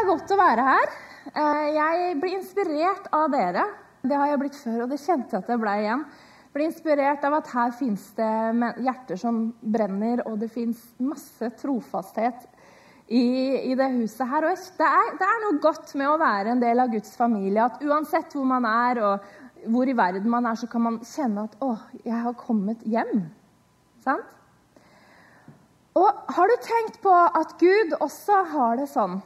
er godt å være her. Eh, jeg blir inspirert av dere. Det har jeg blitt før, og det kjente jeg at jeg ble igjen. Jeg blir inspirert av at her fins det hjerter som brenner, og det fins masse trofasthet i, i, det huset her. Og det er, det er, noe godt med å være en del av Guds familie. At uansett hvor man er, og hvor i verden man er, så kan man kjenne at 'Å, jeg har kommet hjem'. Sant? Og har du tenkt på at Gud også har det sånn?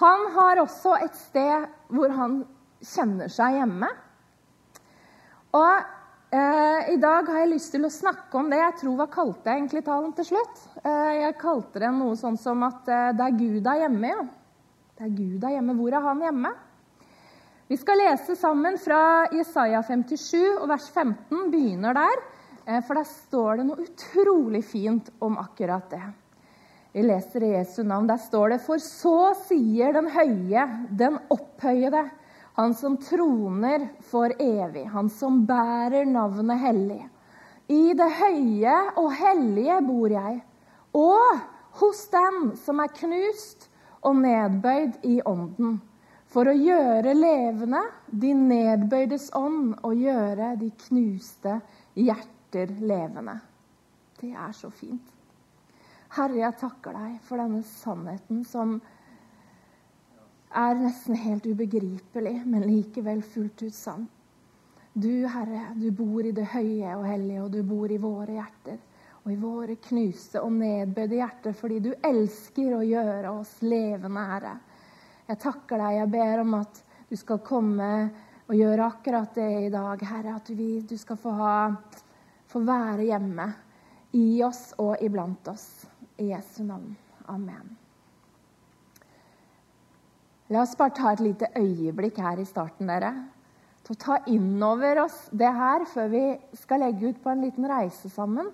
Han har også et sted hvor han kjenner seg hjemme. Og eh, i dag har jeg lyst til å snakke om det jeg tror var kalte jeg egentlig talen til slutt. Eh, jeg kalte det noe sånn som at eh, det er Gud er hjemme, ja. Det er Gud er hjemme. Hvor er han hjemme? Vi skal lese sammen fra Jesaja 57, og vers 15 begynner der. Eh, for der står det noe utrolig fint om akkurat det. Vi leser i Jesu navn. Der står det For så sier den høye, den opphøyede, han som troner for evig, han som bærer navnet hellig. I det høye og hellige bor jeg, og hos den som er knust og nedbøyd i ånden, for å gjøre levende de nedbøydes ånd og gjøre de knuste hjerter levende. Det er så fint. Herre, jeg takker deg for denne sannheten som er nesten helt ubegripelig, men likevel fullt ut sann. Du, Herre, du bor i det høye og hellige, og du bor i våre hjerter. Og i våre knuste og nedbøyde hjerter, fordi du elsker å gjøre oss levende, Herre. Jeg takker deg. Jeg ber om at du skal komme og gjøre akkurat det i dag, Herre. At vi, du skal få ha få være hjemme i oss og iblant oss. I Jesu navn. Amen. La oss bare ta et lite øyeblikk her i starten, dere. Til å ta inn over oss det her før vi skal legge ut på en liten reise sammen.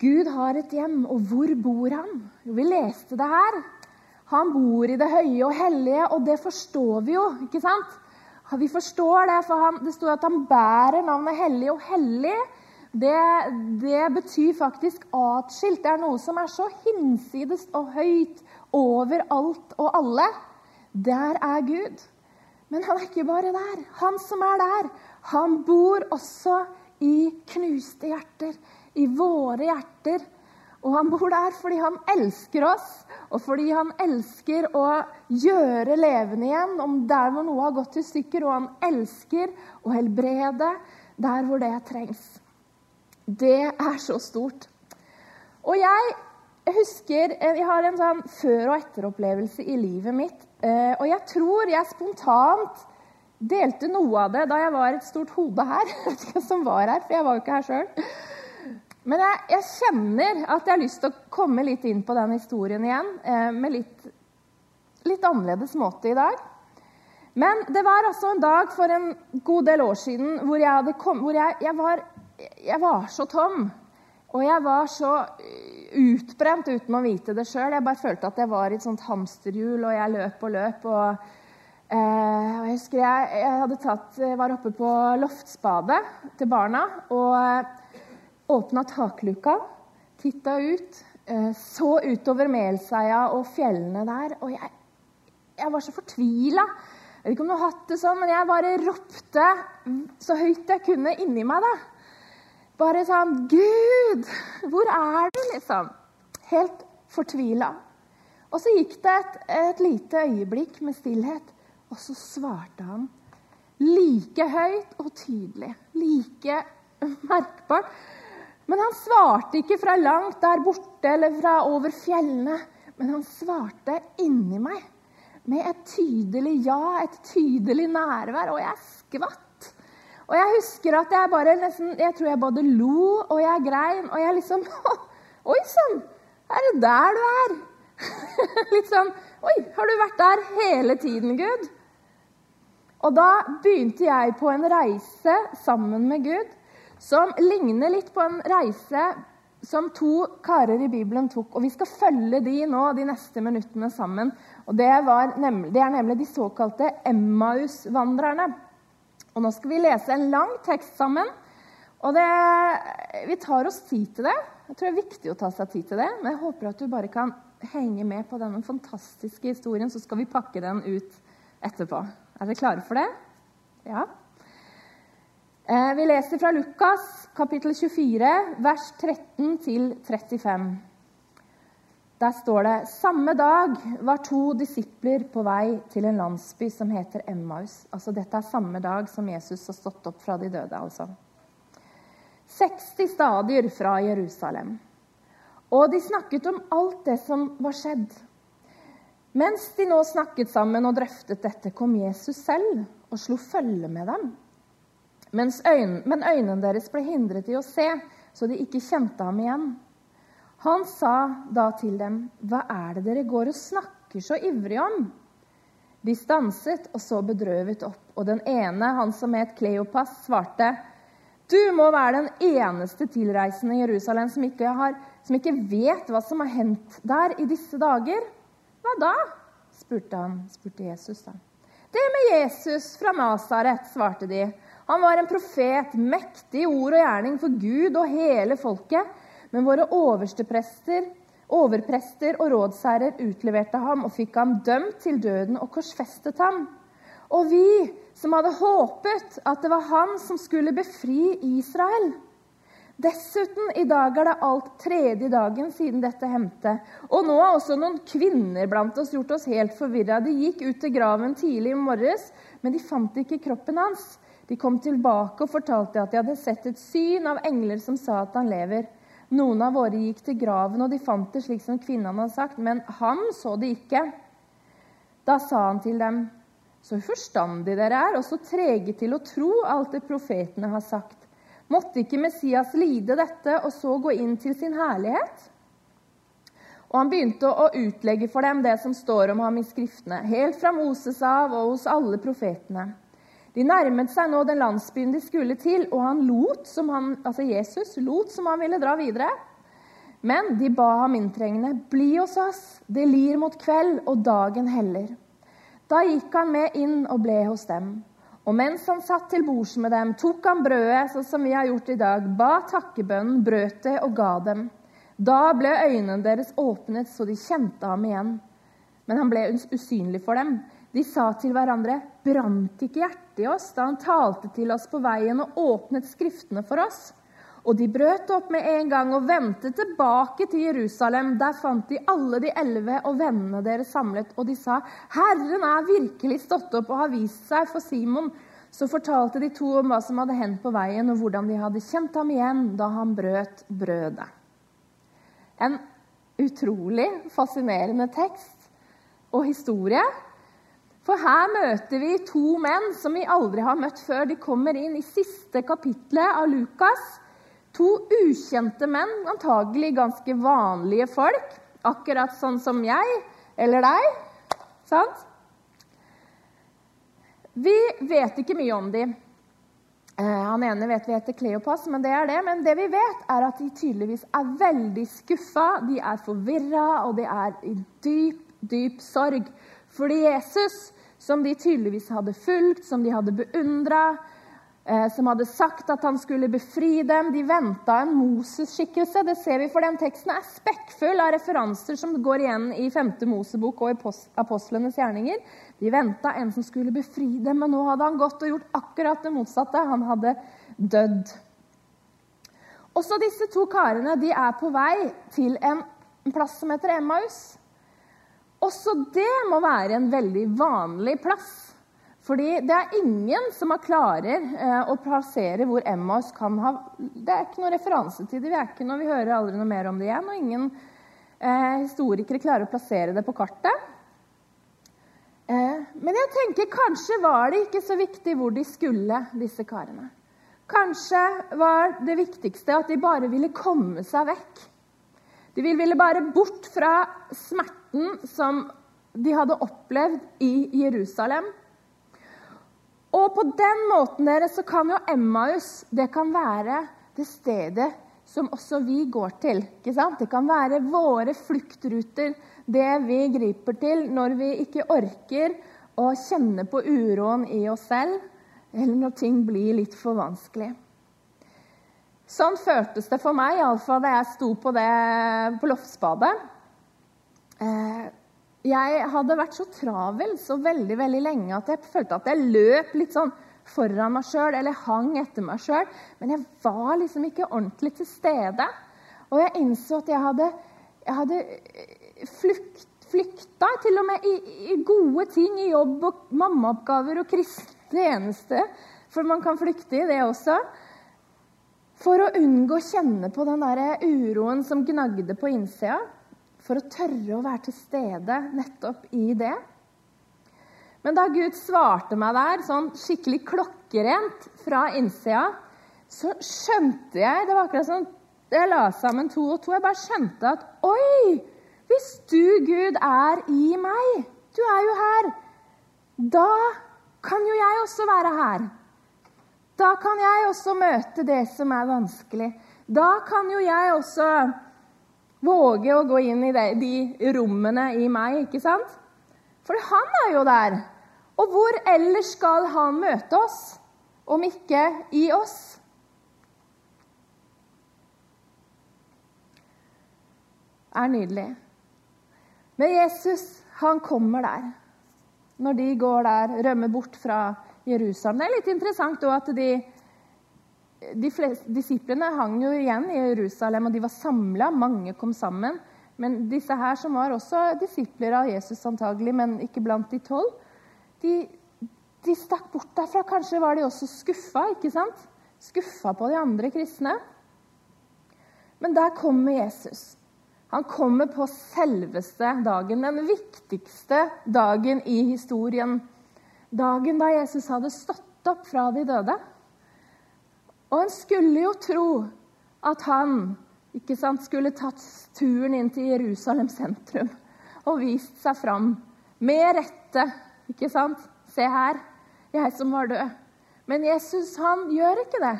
Gud har et hjem, og hvor bor han? Jo, vi leste det her. Han bor i det høye og hellige, og det forstår vi jo. ikke sant? Vi forstår det, for han, det står at han bærer navnet hellig. Og hellig, det, det, betyr faktisk atskilt. Det er noe som er så hinsides og høyt over alt og alle. Der er Gud. Men han er ikke bare der. Han som er der, han bor også i knuste hjerter. I våre hjerter. Og han bor der fordi han elsker oss, og fordi han elsker å gjøre levende igjen om der hvor noe har gått i stykker. Og han elsker å helbrede der hvor det trengs. Det er så stort. Og jeg husker Jeg har en sånn før- og etteropplevelse i livet mitt. Eh, og jeg tror jeg spontant delte noe av det da jeg var et stort hode her. Som var her, for jeg var jo ikke her sjøl. Men jeg, jeg, kjenner at jeg har lyst til å komme litt inn på den historien igjen eh, med litt, litt, annerledes måte i dag. Men det var altså en dag for en god del år siden hvor jeg, kom, hvor jeg, jeg, var, jeg var, så tom. Og jeg var så utbrent uten å vite det sjøl. Jeg bare følte at jeg var i et sånt hamsterhjul, og jeg løp og løp. og Eh, jeg husker jeg, jeg tatt, var oppe på loftsbadet til barna. og åpna takluka, titta ut, eh, så utover Melseia og fjellene der. Og jeg, jeg var så fortvila. Jeg vet ikke om du har hatt det sånn, men jeg bare ropte så høyt jeg kunne inni meg. da. Bare sånn Gud, hvor er du? liksom. Helt fortvila. Og så gikk det et, et lite øyeblikk med stillhet, og så svarte han like høyt og tydelig, like merkbart. Men han svarte ikke fra langt der borte eller fra over fjellene. Men han svarte inni meg med et tydelig ja, et tydelig nærvær. Og jeg skvatt. Og jeg husker at jeg bare nesten Jeg tror jeg både lo og jeg grein. Og jeg liksom Oi sann! Er det der du er? Litt sånn Oi, har du vært der hele tiden, Gud? Og da begynte jeg på en reise sammen med Gud som ligner litt på en reise som to karer i Bibelen tok. Og Vi skal følge de nå de neste minuttene sammen. Og Det, nemlig, det er nemlig de såkalte Emmaus-vandrerne. Og Nå skal vi lese en lang tekst sammen. Og det, Vi tar oss tid til det. Jeg tror det er viktig å ta seg tid til det, men jeg håper at du bare kan henge med på denne fantastiske historien, så skal vi pakke den ut etterpå. Er dere klare for det? Ja. Eh, vi leser fra Lukas kapittel 24, vers 13 til 35. Der står det samme dag var to disipler på vei til en landsby som heter Emmaus. Altså, dette er samme dag som Jesus har stått opp fra de døde. altså. 60 stadier fra Jerusalem. Og de snakket om alt det som var skjedd. Mens de nå snakket sammen og drøftet dette, kom Jesus selv og slo følge med dem. Men øynene deres ble hindret i å se, så de ikke kjente ham igjen. Han sa da til dem, 'Hva er det dere går og snakker så ivrig om?' De stanset og så bedrøvet opp, og den ene, han som het Kleopas, svarte, 'Du må være den eneste tilreisende i Jerusalem som ikke, har, som ikke vet hva som har hendt der i disse dager.' 'Hva da?' spurte han, spurte Jesus. da. 'Det med Jesus fra Nasaret', svarte de. 'Han var en profet, mektig i ord og gjerning for Gud og hele folket.' Men våre oversteprester, overprester og rådsherrer utleverte ham og fikk ham dømt til døden og korsfestet ham. Og vi som hadde håpet at det var han som skulle befri Israel. Dessuten, i dag er det alt tredje dagen siden dette hendte. Og nå har også noen kvinner blant oss gjort oss helt forvirra. De gikk ut til graven tidlig i morges, men de fant ikke kroppen hans. De kom tilbake og fortalte at de hadde sett et syn av engler som sa at han lever. Noen av våre gikk til graven, og de fant det slik som kvinnen hadde sagt, men ham så de ikke. Da sa han til dem, så uforstandige dere er, og så trege til å tro alt det profetene har sagt. Måtte ikke Messias lide dette og så gå inn til sin herlighet? Og han begynte å utlegge for dem det som står om ham i Skriftene, helt fra Moses av og hos alle profetene. De nærmet seg nå den landsbyen de skulle til, og han lot som han, altså Jesus lot som han ville dra videre. Men de ba ham inntrengende, 'Bli hos oss, det lir mot kveld, og dagen heller.' Da gikk han med inn og ble hos dem. Og mens han satt til bords med dem, tok han brødet, sånn som vi har gjort i dag, ba takkebønnen, brøt det og ga dem. Da ble øynene deres åpnet, så de kjente ham igjen. Men han ble usynlig for dem. De sa til hverandre, 'Brant ikke hjertet i oss da han talte til oss på veien og åpnet Skriftene for oss?' Og de brøt opp med en gang og vendte tilbake til Jerusalem. Der fant de alle de elleve og vennene deres samlet, og de sa, 'Herren er virkelig stått opp og har vist seg for Simon.' Så fortalte de to om hva som hadde hendt på veien, og hvordan de hadde kjent ham igjen da han brøt brødet. En utrolig fascinerende tekst og historie for her møter vi to menn som vi aldri har møtt før. De kommer inn i siste kapitlet av Lukas. To ukjente menn, antagelig ganske vanlige folk. Akkurat sånn som jeg eller deg. Sant? Vi vet ikke mye om dem. Eh, han ene vet vi heter Kleopas, men det er det. Men det vi vet, er at de tydeligvis er veldig skuffa. De er forvirra, og de er i dyp, dyp sorg. Fordi Jesus som de tydeligvis hadde fulgt, som de hadde beundra, eh, som hadde sagt at han skulle befri dem. De venta en Moses-skikkelse. Det ser vi, for den teksten er spekkfull av referanser som går igjen i 5. Mosebok og i apostlenes gjerninger. De venta en som skulle befri dem, men nå hadde han gått og gjort akkurat det motsatte. Han hadde dødd. Også disse to karene de er på vei til en plass som heter Emmaus. Også det må være en veldig vanlig plass. Fordi det er ingen som klarer eh, å plassere hvor Emmaus kan ha Det er ikke noen referanse til det. Vi, er ikke noe, vi hører aldri noe mer om det igjen. Og ingen eh, historikere klarer å plassere det på kartet. Eh, men jeg tenker kanskje var det ikke så viktig hvor de skulle, disse karene. Kanskje var det viktigste at de bare ville komme seg vekk. De ville bare bort fra smerte smerten som de hadde opplevd i Jerusalem. Og på den måten dere, så kan jo Emmaus det kan være det stedet som også vi går til. ikke sant? Det kan være våre fluktruter, det vi griper til når vi ikke orker å kjenne på uroen i oss selv, eller når ting blir litt for vanskelig. Sånn føltes det for meg, iallfall da jeg sto på, det, på Loftsbadet. Eh, jeg hadde vært så travel så veldig veldig lenge at jeg følte at jeg løp litt sånn foran meg sjøl eller hang etter meg sjøl. Men jeg var liksom ikke ordentlig til stede. Og jeg innså at jeg hadde, jeg hadde eh, flukt, flykta til og med i, i, gode ting, i jobb og mammaoppgaver og kristne tjeneste. For man kan flykte i det også. For å unngå å kjenne på den der uroen som gnagde på innsida. For å tørre å være til stede nettopp i det. Men da Gud svarte meg der, sånn skikkelig klokkerent fra innsida, så skjønte jeg Det var akkurat som jeg la sammen to og to. Jeg bare skjønte at Oi! Hvis du, Gud, er i meg, du er jo her, da kan jo jeg også være her. Da kan jeg også møte det som er vanskelig. Da kan jo jeg også våge å gå inn i de, de rommene i meg, ikke sant? For han er jo der. Og hvor ellers skal han møte oss, om ikke i oss? Det er nydelig. Men Jesus, han kommer der. Når de går der, rømmer bort fra Jerusalem. Det er litt interessant at de, de fleste, disiplene hang jo igjen i Jerusalem, og de var samla. Mange kom sammen. Men disse her, som var også disipler av Jesus antagelig, men ikke blant de tolv, de, de stakk bort derfra. Kanskje var de også skuffa, ikke sant? Skuffa på de andre kristne. Men der kommer Jesus. Han kommer på selveste dagen, den viktigste dagen i historien. Dagen da Jesus hadde stått opp fra de døde. Og en skulle jo tro at han ikke sant, skulle tatt turen inn til Jerusalem sentrum og vist seg fram med rette ikke sant? Se her, jeg som var død. Men Jesus han gjør ikke det.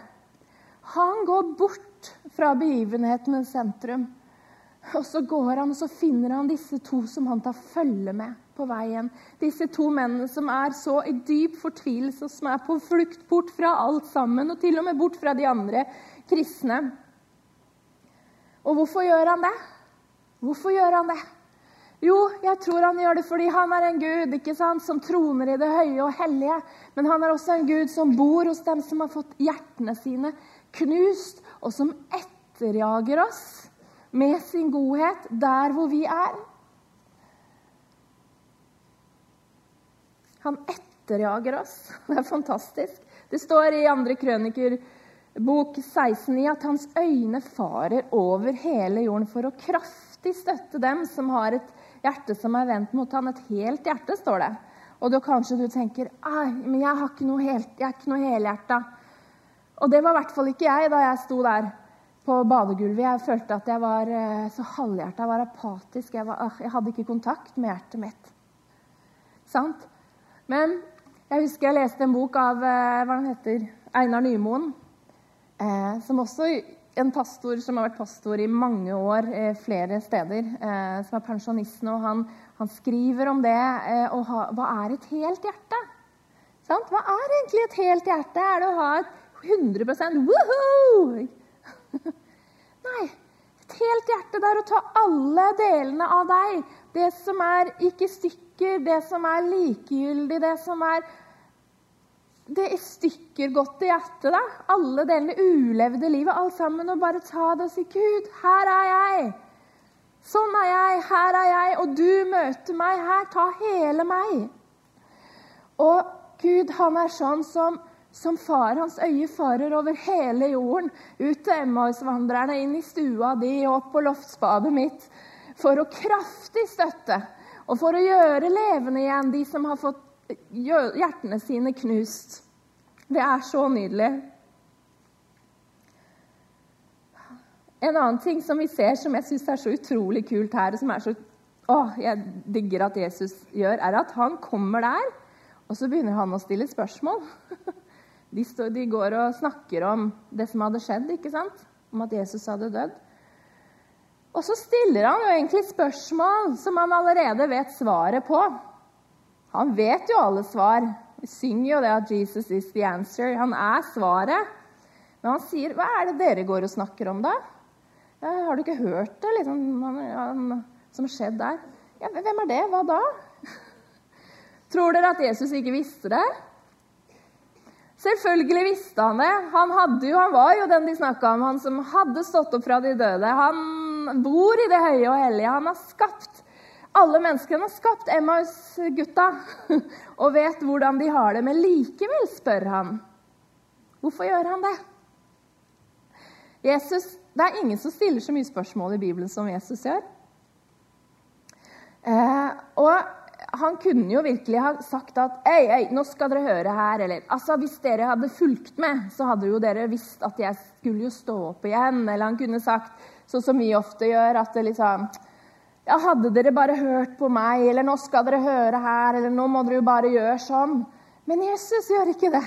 Han går bort fra begivenhetenes sentrum. Og så går han og så finner han disse to som han tar følge med på veien. Disse to mennene som er så i dyp fortvilelse og som er på flukt bort fra alt sammen, og til og med bort fra de andre kristne. Og hvorfor gjør han det? Hvorfor gjør han det? Jo, jeg tror han gjør det fordi han er en gud ikke sant, som troner i det høye og hellige. Men han er også en gud som bor hos dem som har fått hjertene sine knust, og som etterjager oss med sin godhet der hvor vi er. Han etterjager oss. Det er fantastisk. Det står i andre krøniker bok 16 i at hans øyne farer over hele jorden for å kraftig støtte dem som har et hjerte som er vendt mot han. Et helt hjerte, står det. Og da kanskje du tenker Ai, men jeg, har ikke noe helt, jeg er ikke noe helhjerta. Og det var i hvert fall ikke jeg da jeg sto der på badegulvet. Jeg følte at jeg var eh, så halvhjerta, jeg var apatisk. Jeg, var, jeg, hadde ikke kontakt med hjertet mitt. Sant? Men jeg husker jeg leste en bok av eh, hva han heter, Einar Nymoen, eh, som også en pastor som har vært pastor i mange år eh, flere steder, som er pensjonist nå, han, han, skriver om det. Og ha, hva er et helt hjerte? Sant? Hva er egentlig et helt hjerte? Er det å ha et 100% woohoo? Nei. Helt hjerte der og ta alle delene av deg. Det som er ikke stykker, det som er likegyldig, det som er det er stykker godt i hjertet, da. Alle delene ulevde livet, alt sammen. Og bare ta det og si 'Gud, her er jeg'. Sånn er jeg, her er jeg, og du møter meg her. Ta hele meg. Og Gud, han er sånn som, som far. Hans øye farer over hele jorden. Ut til Emmausvandrerne, inn i stua di og opp på loftsbadet mitt. For å kraftig støtte og for å gjøre levende igjen de som har fått hjertene sine knust. Det er så nydelig. En annen ting som vi ser som jeg syns er så utrolig kult her, og som er så å, jeg digger at Jesus gjør, er at han kommer der, og så begynner han å stille spørsmål. De, står, de går og snakker om det som hadde skjedd, ikke sant? om at Jesus hadde dødd. Og så stiller han jo egentlig spørsmål som han allerede vet svaret på. Han vet jo alle svar. Vi synger jo det at 'Jesus is the answer'. Han er svaret. Men han sier, 'Hva er det dere går og snakker om, da?' Ja, 'Har du ikke hørt det liksom, han, han, som har skjedd der?' Ja, hvem er det? Hva da? Tror dere at Jesus ikke visste det? Selvfølgelig visste han det. Han, jo, han var jo den de snakka om, han som hadde stått opp fra de døde. Han bor i det høye og hellige. Han har skapt alle menneskene. Har skapt Emmaus-gutta og vet hvordan de har det. Men likevel spør han. Hvorfor gjør han det? Jesus, Det er ingen som stiller så mye spørsmål i Bibelen som Jesus gjør. Eh, og han kunne jo virkelig ha sagt at ei, ei, nå skal dere høre her. Eller altså, hvis dere hadde fulgt med, så hadde jo dere visst at jeg skulle jo stå opp igjen. Eller han kunne sagt, sånn som vi ofte gjør, at liksom Ja, hadde dere bare hørt på meg, eller nå skal dere høre her, eller nå må dere jo bare gjøre sånn. Men Jesus gjør ikke det.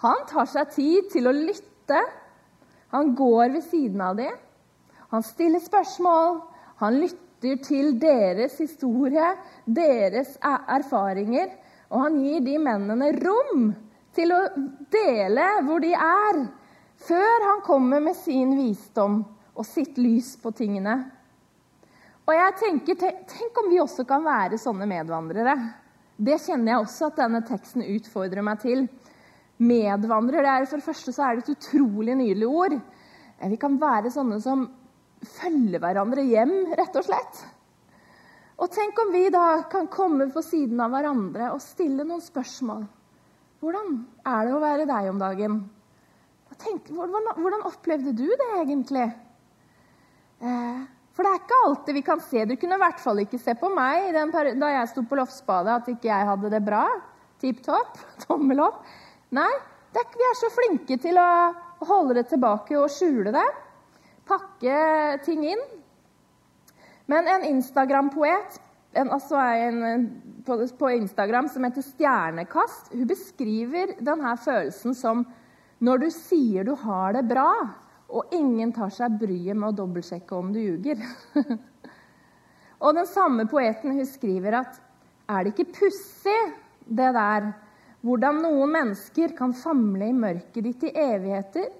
Han tar seg tid til å lytte. Han går ved siden av dem. Han stiller spørsmål. Han lytter lytter til deres historie, deres erfaringer. Og han gir de mennene rom til å dele hvor de er, før han kommer med sin visdom og sitt lys på tingene. Og jeg tenker, Tenk om vi også kan være sånne medvandrere. Det kjenner jeg også at denne teksten utfordrer meg til. Medvandrer, For det første så er det et utrolig nydelig ord. Vi kan være sånne som følge hverandre hjem, rett og slett. Og tenk om vi da kan komme på siden av hverandre og stille noen spørsmål. Hvordan er det å være deg om dagen? Tenk, hvordan, hvordan, opplevde du det egentlig? Eh, for det er ikke alltid vi kan se. Du kunne i hvert fall ikke se på meg da jeg sto på Lofsbadet, at ikke jeg hadde det bra. Tipp topp. Tommel opp. Nei, er, vi er så flinke til å holde det tilbake og skjule det pakke ting inn. Men en Instagram-poet altså på, på, Instagram som heter Stjernekast, hun beskriver denne følelsen som når du sier du har det bra, og ingen tar seg bryet med å dobbeltsjekke om du ljuger. og den samme poeten hun skriver at er det ikke pussig, det der, hvordan noen mennesker kan famle i mørket ditt i evigheter,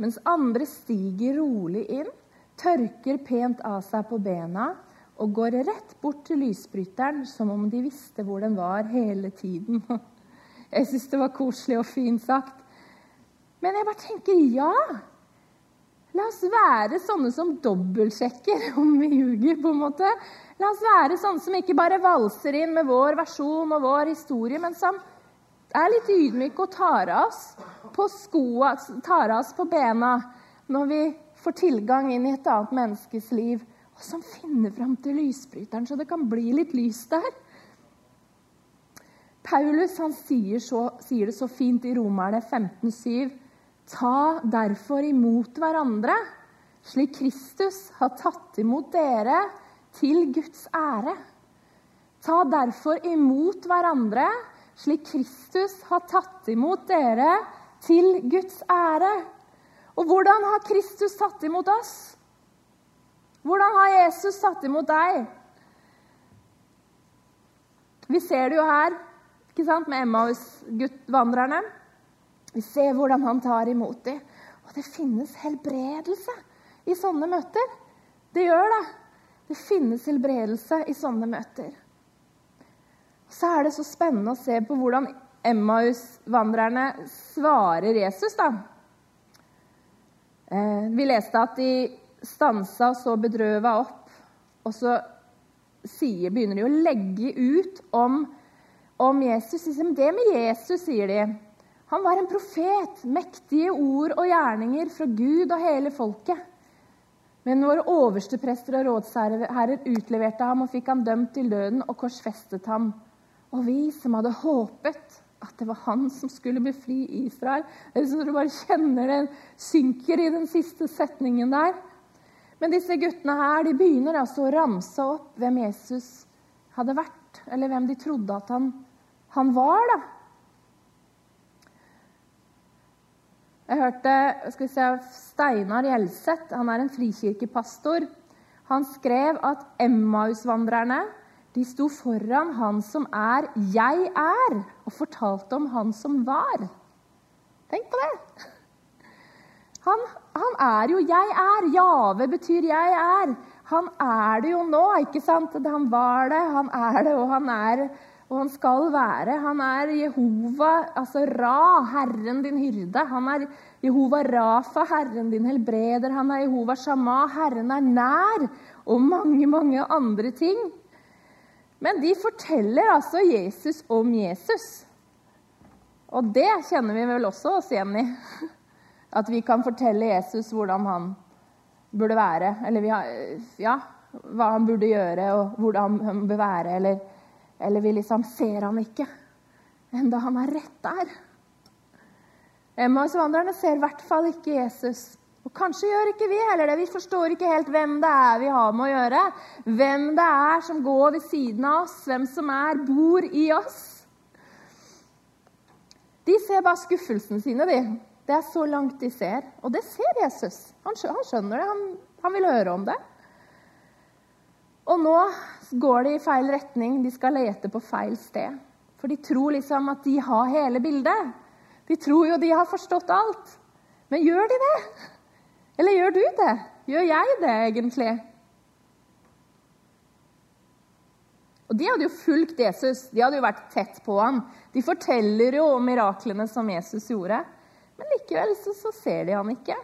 mens andre stiger rolig inn, tørker pent av seg på bena og går rett bort til lysbryteren som om de visste hvor den var hele tiden. Jeg syns det var koselig og fint sagt. Men jeg bare tenker ja. La oss være sånne som dobbeltsjekker om vi ljuger. på en måte. La oss være sånne som ikke bare valser inn med vår versjon og vår historie, men som er litt ydmyke og tar oss på skoa, tar oss på bena når vi får tilgang inn i et annet menneskes liv, og som finner fram til lysbryteren, så det kan bli litt lys der. Paulus han sier, så, sier det så fint i Romerne 15,7.: Ta derfor imot hverandre, slik Kristus har tatt imot dere, til Guds ære. Ta derfor imot hverandre, slik Kristus har tatt imot dere til Guds ære. Og hvordan har Kristus tatt imot oss? Hvordan har Jesus tatt imot deg? Vi ser det jo her ikke sant, med Emmaus-vandrerne. Vi ser hvordan han tar imot dem. Og det finnes helbredelse i sånne møter. Det gjør det. Det finnes helbredelse i sånne møter så er det så spennende å se på hvordan Emmaus-vandrerne svarer Jesus. da. Eh, vi leste at de stansa og så bedrøva opp. Og så sier, begynner de å legge ut om, om Jesus. Det med Jesus, sier de. Han var en profet, mektige ord og gjerninger fra Gud og hele folket. Men våre oversteprester og rådsherrer utleverte ham og fikk ham dømt til døden og korsfestet ham. Og vi som hadde håpet at det var han som skulle befri Israel så Du bare kjenner det synker i den siste setningen der. Men disse guttene her, de begynner altså å ramse opp hvem Jesus hadde vært, eller hvem de trodde at han, han var. da. Jeg hørte skal vi se, Steinar Gjelseth, han er en frikirkepastor. Han skrev at Emmausvandrerne de sto foran han som er 'jeg er', og fortalte om han som var. Tenk på det! Han, Han er jo 'jeg er'. Jave betyr 'jeg er'. Han er det jo nå, ikke sant? Han var det, han er det, og han er og han skal være. Han er Jehova, altså Ra, Herren din hyrde. Han er Jehova Rafa, Herren din helbreder. Han er Jehova Shama, Herren er nær. Og mange, mange andre ting. Men de forteller altså Jesus om Jesus. Og det kjenner vi vel også oss igjen i. At vi kan fortelle Jesus hvordan han burde være. Eller har, ja, hva han burde gjøre, og hvordan han bør være. Eller, eller vi liksom ser han ikke, enda han er rett der. Emmausvandrerne ser i hvert fall ikke Jesus. Og kanskje gjør ikke vi heller det. Vi forstår ikke helt hvem det er vi har med å gjøre. Hvem det er som går ved siden av oss, hvem som er bor i oss. De ser bare skuffelsen sine, de. Det er så langt de ser. Og det ser Jesus. Han skjønner det. Han, han vil høre om det. Og nå går de i feil retning. De skal lete på feil sted. For de tror liksom at de har hele bildet. De tror jo de har forstått alt. Men gjør de det? Eller gjør du det? Gjør jeg det, egentlig? Og De hadde jo fulgt Jesus, de hadde jo vært tett på ham. De forteller jo om miraklene som Jesus gjorde. Men likevel så, så ser de han ikke.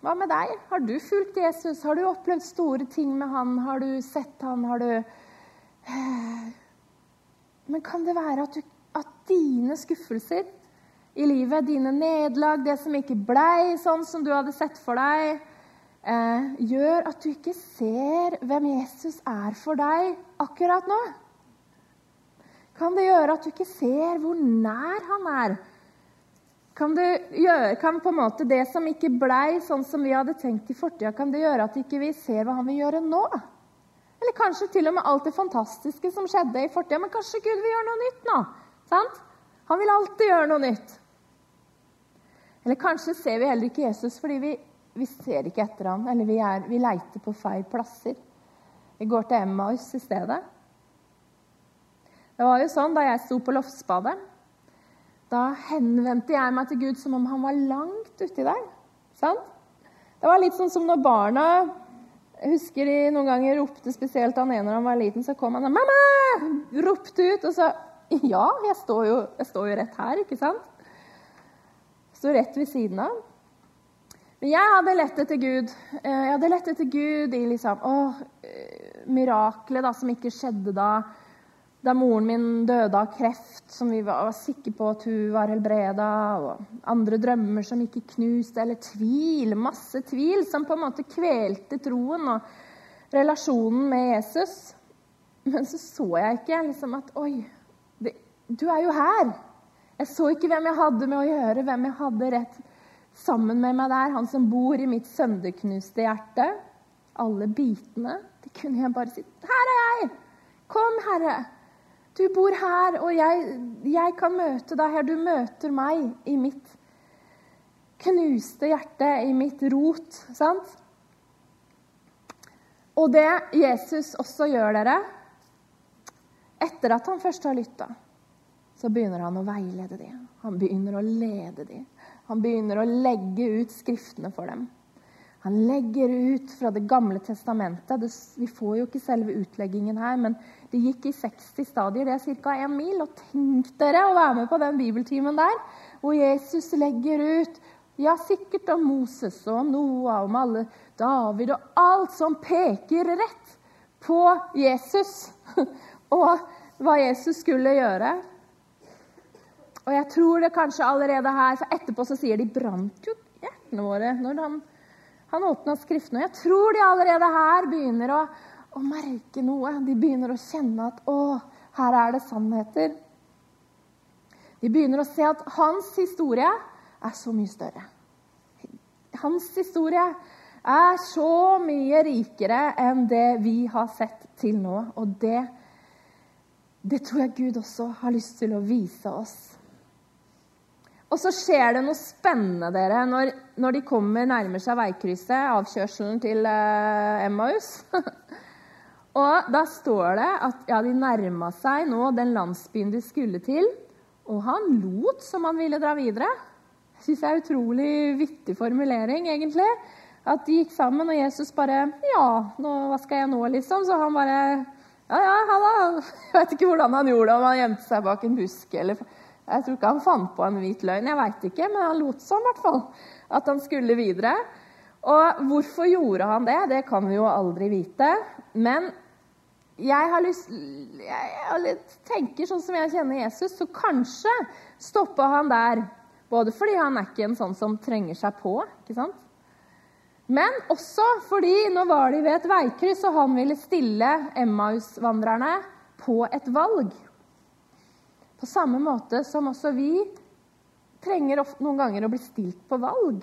Hva med deg? Har du fulgt Jesus? Har du opplevd store ting med han? Har du sett han? Har du Men kan det være at, du, at dine skuffelser i livet, dine nederlag, det som ikke blei sånn som du hadde sett for deg, eh, gjør at du ikke ser hvem Jesus er for deg akkurat nå? Kan det gjøre at du ikke ser hvor nær han er? Kan, gjøre, kan på en måte det som ikke blei sånn som vi hadde tenkt i fortida, kan det gjøre at ikke vi ikke ser hva han vil gjøre nå? Eller kanskje til og med alt det fantastiske som skjedde i fortida. Men kanskje Gud vil gjøre noe nytt nå? Sant? Han vil alltid gjøre noe nytt. Eller kanskje ser vi heller ikke Jesus fordi vi, vi ser ikke etter ham, eller vi, er, vi leiter på feil plasser. Vi går til Emmaus i stedet. Det var jo sånn da jeg sto på loftsbadet. Da henvendte jeg meg til Gud som om han var langt uti der. Sant? Det var litt sånn som når barna jeg husker de noen ganger ropte spesielt han ene når han var liten. Så kom han og 'Mamma!' ropte ut. Og så Ja, jeg står jo, jeg står jo rett her, ikke sant? Står rett ved siden av. Men jeg hadde lett etter Gud. Eh, jeg hadde lett etter Gud i liksom, å, eh, miraklet da, som ikke skjedde da. Da moren min døde av kreft, som vi var, var sikre på at hun var helbreda. Og andre drømmer som ikke knuste, eller tvil. Masse tvil som på en måte kvelte troen og relasjonen med Jesus. Men så så jeg ikke liksom at Oi, du er jo her. Jeg så ikke hvem jeg hadde med å gjøre, hvem jeg hadde rett sammen med meg der. Han som bor i mitt sønderknuste hjerte. Alle bitene. Det kunne jeg bare si. Her er jeg! Kom, Herre. Du bor her, og jeg, jeg kan møte deg her. Du møter meg i mitt knuste hjerte, i mitt rot. Sant? Og det Jesus også gjør dere, etter at han først har lytta så begynner han å veilede dem. Han begynner å lede dem. Han begynner å legge ut skriftene for dem. Han legger ut fra Det gamle testamentet. Det, vi får jo ikke selve utleggingen her, men det gikk i 60 stadier. Det er ca. én mil. Og tenk dere å være med på den bibeltimen der, hvor Jesus legger ut ja, sikkert om Moses og om Noah, om alle David og alt som peker rett på Jesus. og hva Jesus skulle gjøre. Og jeg tror det kanskje allerede her For etterpå så sier de brant jo hjertene våre når han, han åpna Skriftene. Og jeg tror de allerede her begynner å, å, merke noe. De begynner å kjenne at å, her er det sannheter. De begynner å se at hans historie er så mye større. Hans historie er så mye rikere enn det vi har sett til nå. Og det, det tror jeg Gud også har lyst til å vise oss. Og så skjer det noe spennende dere, når, når de kommer nærmer seg veikrysset, avkjørselen til eh, Emmaus. og da står det at ja, de nærma seg nå den landsbyen de skulle til. Og han lot som han ville dra videre. syns jeg er utrolig vittig formulering, egentlig. At de gikk sammen, og Jesus bare Ja, nå, hva skal jeg nå, liksom? Så han bare Ja, ja, halla. Jeg vet ikke hvordan han gjorde det, om han gjemte seg bak en busk eller Jeg tror ikke han fant på en hvit løgn, jeg veit ikke, men han lot som, i hvert fall. At han skulle videre. Og hvorfor gjorde han det? Det kan vi jo aldri vite. Men jeg har lyst Jeg tenker sånn som jeg kjenner Jesus, så kanskje stoppa han der. Både fordi han er ikke en sånn som trenger seg på, ikke sant? men også fordi nå var de ved et veikryss, og han ville stille Emmaus-vandrerne på et valg. På samme måte som også vi trenger noen ganger å bli stilt på valg.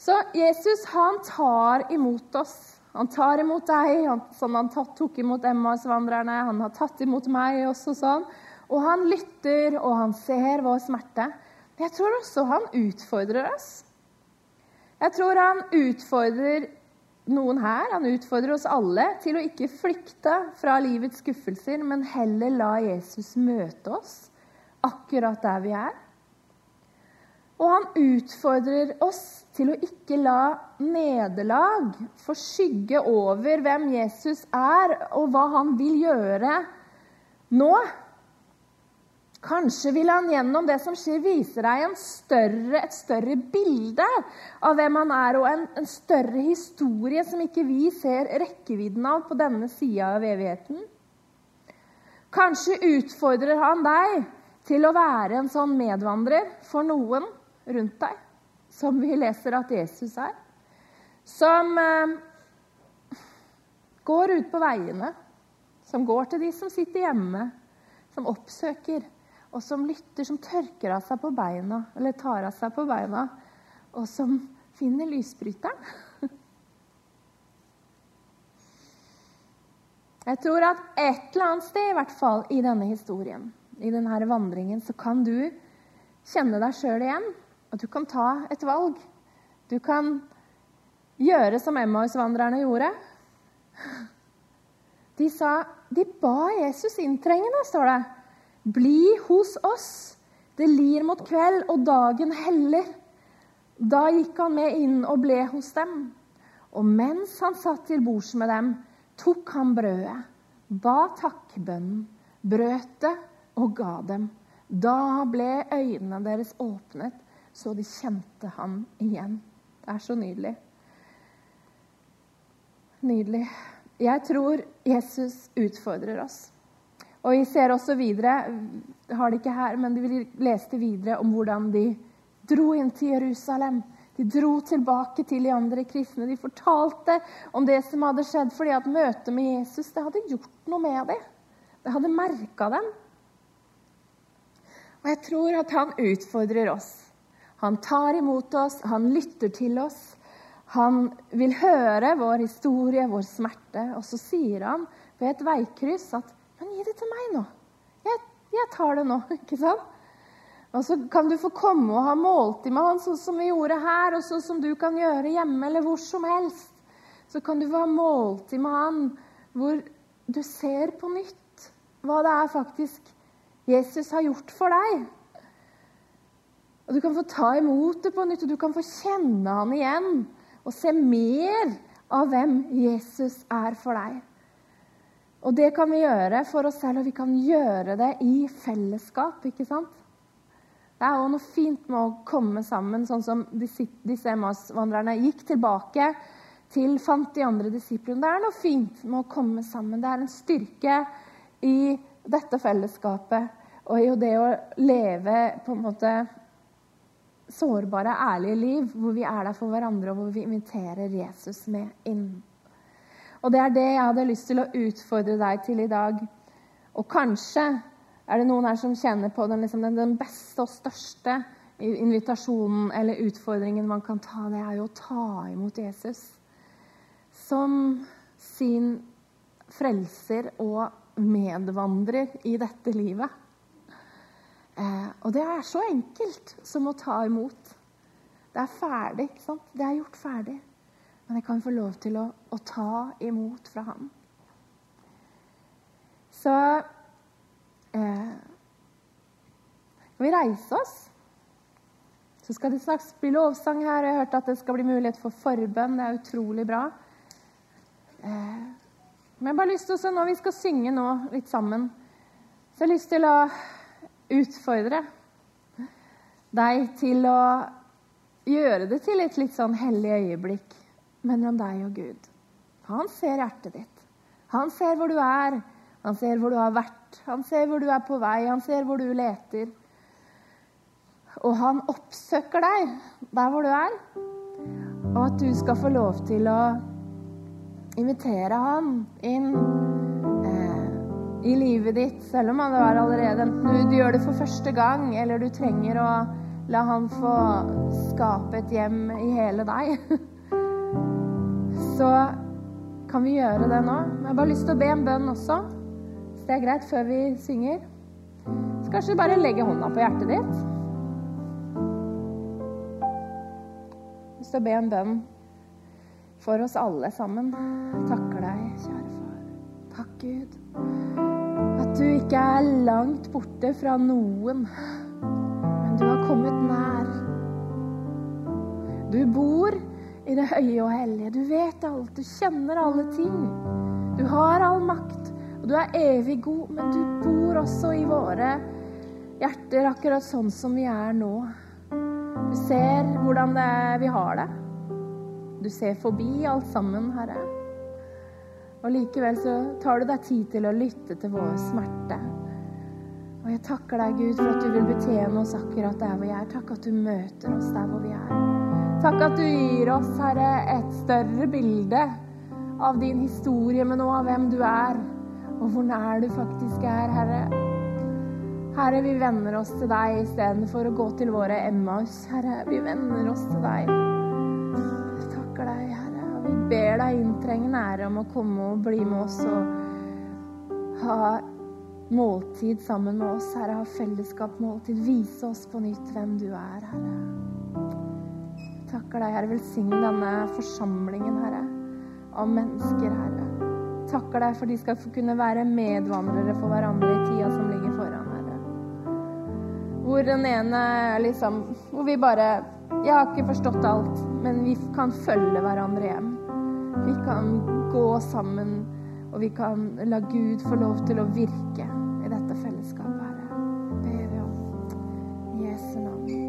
Så Jesus han tar imot oss. Han tar imot deg, som han tok imot Emmaus-vandrerne. Han har tatt imot meg også sånn. Og han lytter, og han ser vår smerte. Men jeg tror også han utfordrer oss. Jeg tror han utfordrer noen her, han utfordrer oss alle, til å ikke flykte fra livets skuffelser, men heller la Jesus møte oss akkurat der vi er. Og han utfordrer oss til å ikke la nederlag få skygge over hvem Jesus er, og hva han vil gjøre nå. Kanskje vil han gjennom det som skjer, vise deg større, et større bilde av hvem han er, og en, en, større historie som ikke vi ser rekkevidden av på denne sida av evigheten. Kanskje utfordrer han deg til å være en sånn medvandrer for noen rundt deg, som vi leser at Jesus er. Som eh, går ut på veiene, som går til de som sitter hjemme, som oppsøker og som lytter, som tørker av seg på beina, eller tar av seg på beina, og som finner lysbryteren. Jeg tror at et eller annet sted, i hvert fall i denne historien, i denne vandringen, så kan du kjenne deg sjøl igjen. Og du kan ta et valg. Du kan gjøre som Emmaus-vandrerne gjorde. De sa De ba Jesus inntrengende, står det. Bli hos oss. Det lir mot kveld, og dagen heller. Da gikk han med inn og ble hos dem. Og mens han satt til bords med dem, tok han brødet, ba takkbønnen, brøt det og ga dem. Da ble øynene deres åpnet, så de kjente han igjen. Det er så nydelig. Nydelig. Jeg tror Jesus utfordrer oss. Og Vi ser også videre har det ikke her, men vi leste videre om hvordan de dro inn til Jerusalem. De dro tilbake til de andre kristne. De fortalte om det som hadde skjedd, fordi at møtet med Jesus det hadde gjort noe med dem. Det hadde merka dem. Og jeg tror at han utfordrer oss. Han tar imot oss, han lytter til oss. Han vil høre vår historie, vår smerte. Og så sier han ved et veikryss at men gi det til meg nå. Jeg, jeg tar det nå. ikke sant? Og så kan du få komme og ha måltid med han, sånn som vi gjorde her, og sånn som du kan gjøre hjemme eller hvor som helst. Så kan du få ha måltid med han hvor du ser på nytt hva det er faktisk Jesus har gjort for deg. Og Du kan få ta imot det på nytt, og du kan få kjenne han igjen og se mer av hvem Jesus er for deg. Og det kan vi gjøre for oss selv, og vi kan gjøre det i fellesskap. ikke sant? Det er jo noe fint med å komme sammen, sånn som disse Emmaus-vandrerne gikk tilbake til fant de andre disiplene. Det er noe fint med å komme sammen. Det er en styrke i dette fellesskapet og i det å leve på en måte sårbare, ærlige liv hvor vi er der for hverandre, og hvor vi inviterer Jesus med inn. Og det er det jeg hadde lyst til å utfordre deg til i dag. Og kanskje er det noen her som kjenner på den, liksom, den, beste og største invitasjonen eller utfordringen man kan ta. Det er jo å ta imot Jesus som sin frelser og medvandrer i dette livet. Eh, og det er så enkelt som å ta imot. Det er ferdig. ikke sant? Det er gjort ferdig. Men jeg kan få lov til å, å ta imot fra ham. Så eh, Skal vi reise oss? Så skal det straks bli lovsang her. Jeg har hørt at det skal bli mulighet for forbønn. Det er utrolig bra. Eh, men jeg har bare lyst til å, Når vi skal synge nå litt sammen, så jeg har lyst til å utfordre deg til å gjøre det til et litt sånn hellig øyeblikk mellom deg og Gud. Han ser hjertet ditt. Han ser hvor du er. Han ser hvor du har vært. Han ser hvor du er på vei. Han ser hvor du leter. Og han oppsøker deg der hvor du er. Og at du skal få lov til å invitere han inn eh, i livet ditt, selv om han er allerede Enten du gjør det for første gang, eller du trenger å la han få skape et hjem i hele deg. Så kan vi gjøre det nå. Jeg har bare lyst til å be en bønn også, hvis det er greit, før vi synger. Så kanskje bare legge hånda på hjertet ditt. lyst til å be en bønn for oss alle sammen. Takker deg, kjære far. Takk, Gud, at du ikke er langt borte fra noen, men du har kommet nær. Du bor i det høye og hellige. Du vet alt. Du kjenner alle ting. Du har all makt, og du er evig god, men du bor også i våre hjerter, akkurat sånn som vi er nå. Du ser hvordan det er vi har det. Du ser forbi alt sammen, Herre. Og likevel så tar du deg tid til å lytte til vår smerte. Og jeg takker deg, Gud, for at du vil betjene oss akkurat der hvor vi er. Takk at du møter oss der hvor vi er. Takk at du gir oss, Herre, et større bilde av din historie, men òg av hvem du er, og hvor nær du faktisk er, Herre. Herre, vi venner oss til deg istedenfor å gå til våre Emmaus. Herre, vi venner oss til deg. Vi takker deg, Herre, og vi ber deg inntrenge nære om å komme og bli med oss og ha måltid sammen med oss, Herre. Ha fellesskap, måltid. Vise oss på nytt hvem du er, Herre. Takker deg, Herre. Velsign denne forsamlingen, Herre, av mennesker, Herre. Takker deg for de skal kunne være medvandrere for hverandre i tida som ligger foran. Herre. Hvor den ene liksom Hvor vi bare Jeg har ikke forstått alt, men vi kan følge hverandre hjem. Vi kan gå sammen, og vi kan la Gud få lov til å virke i dette fellesskapet, Herre. Ber om Jesu navn.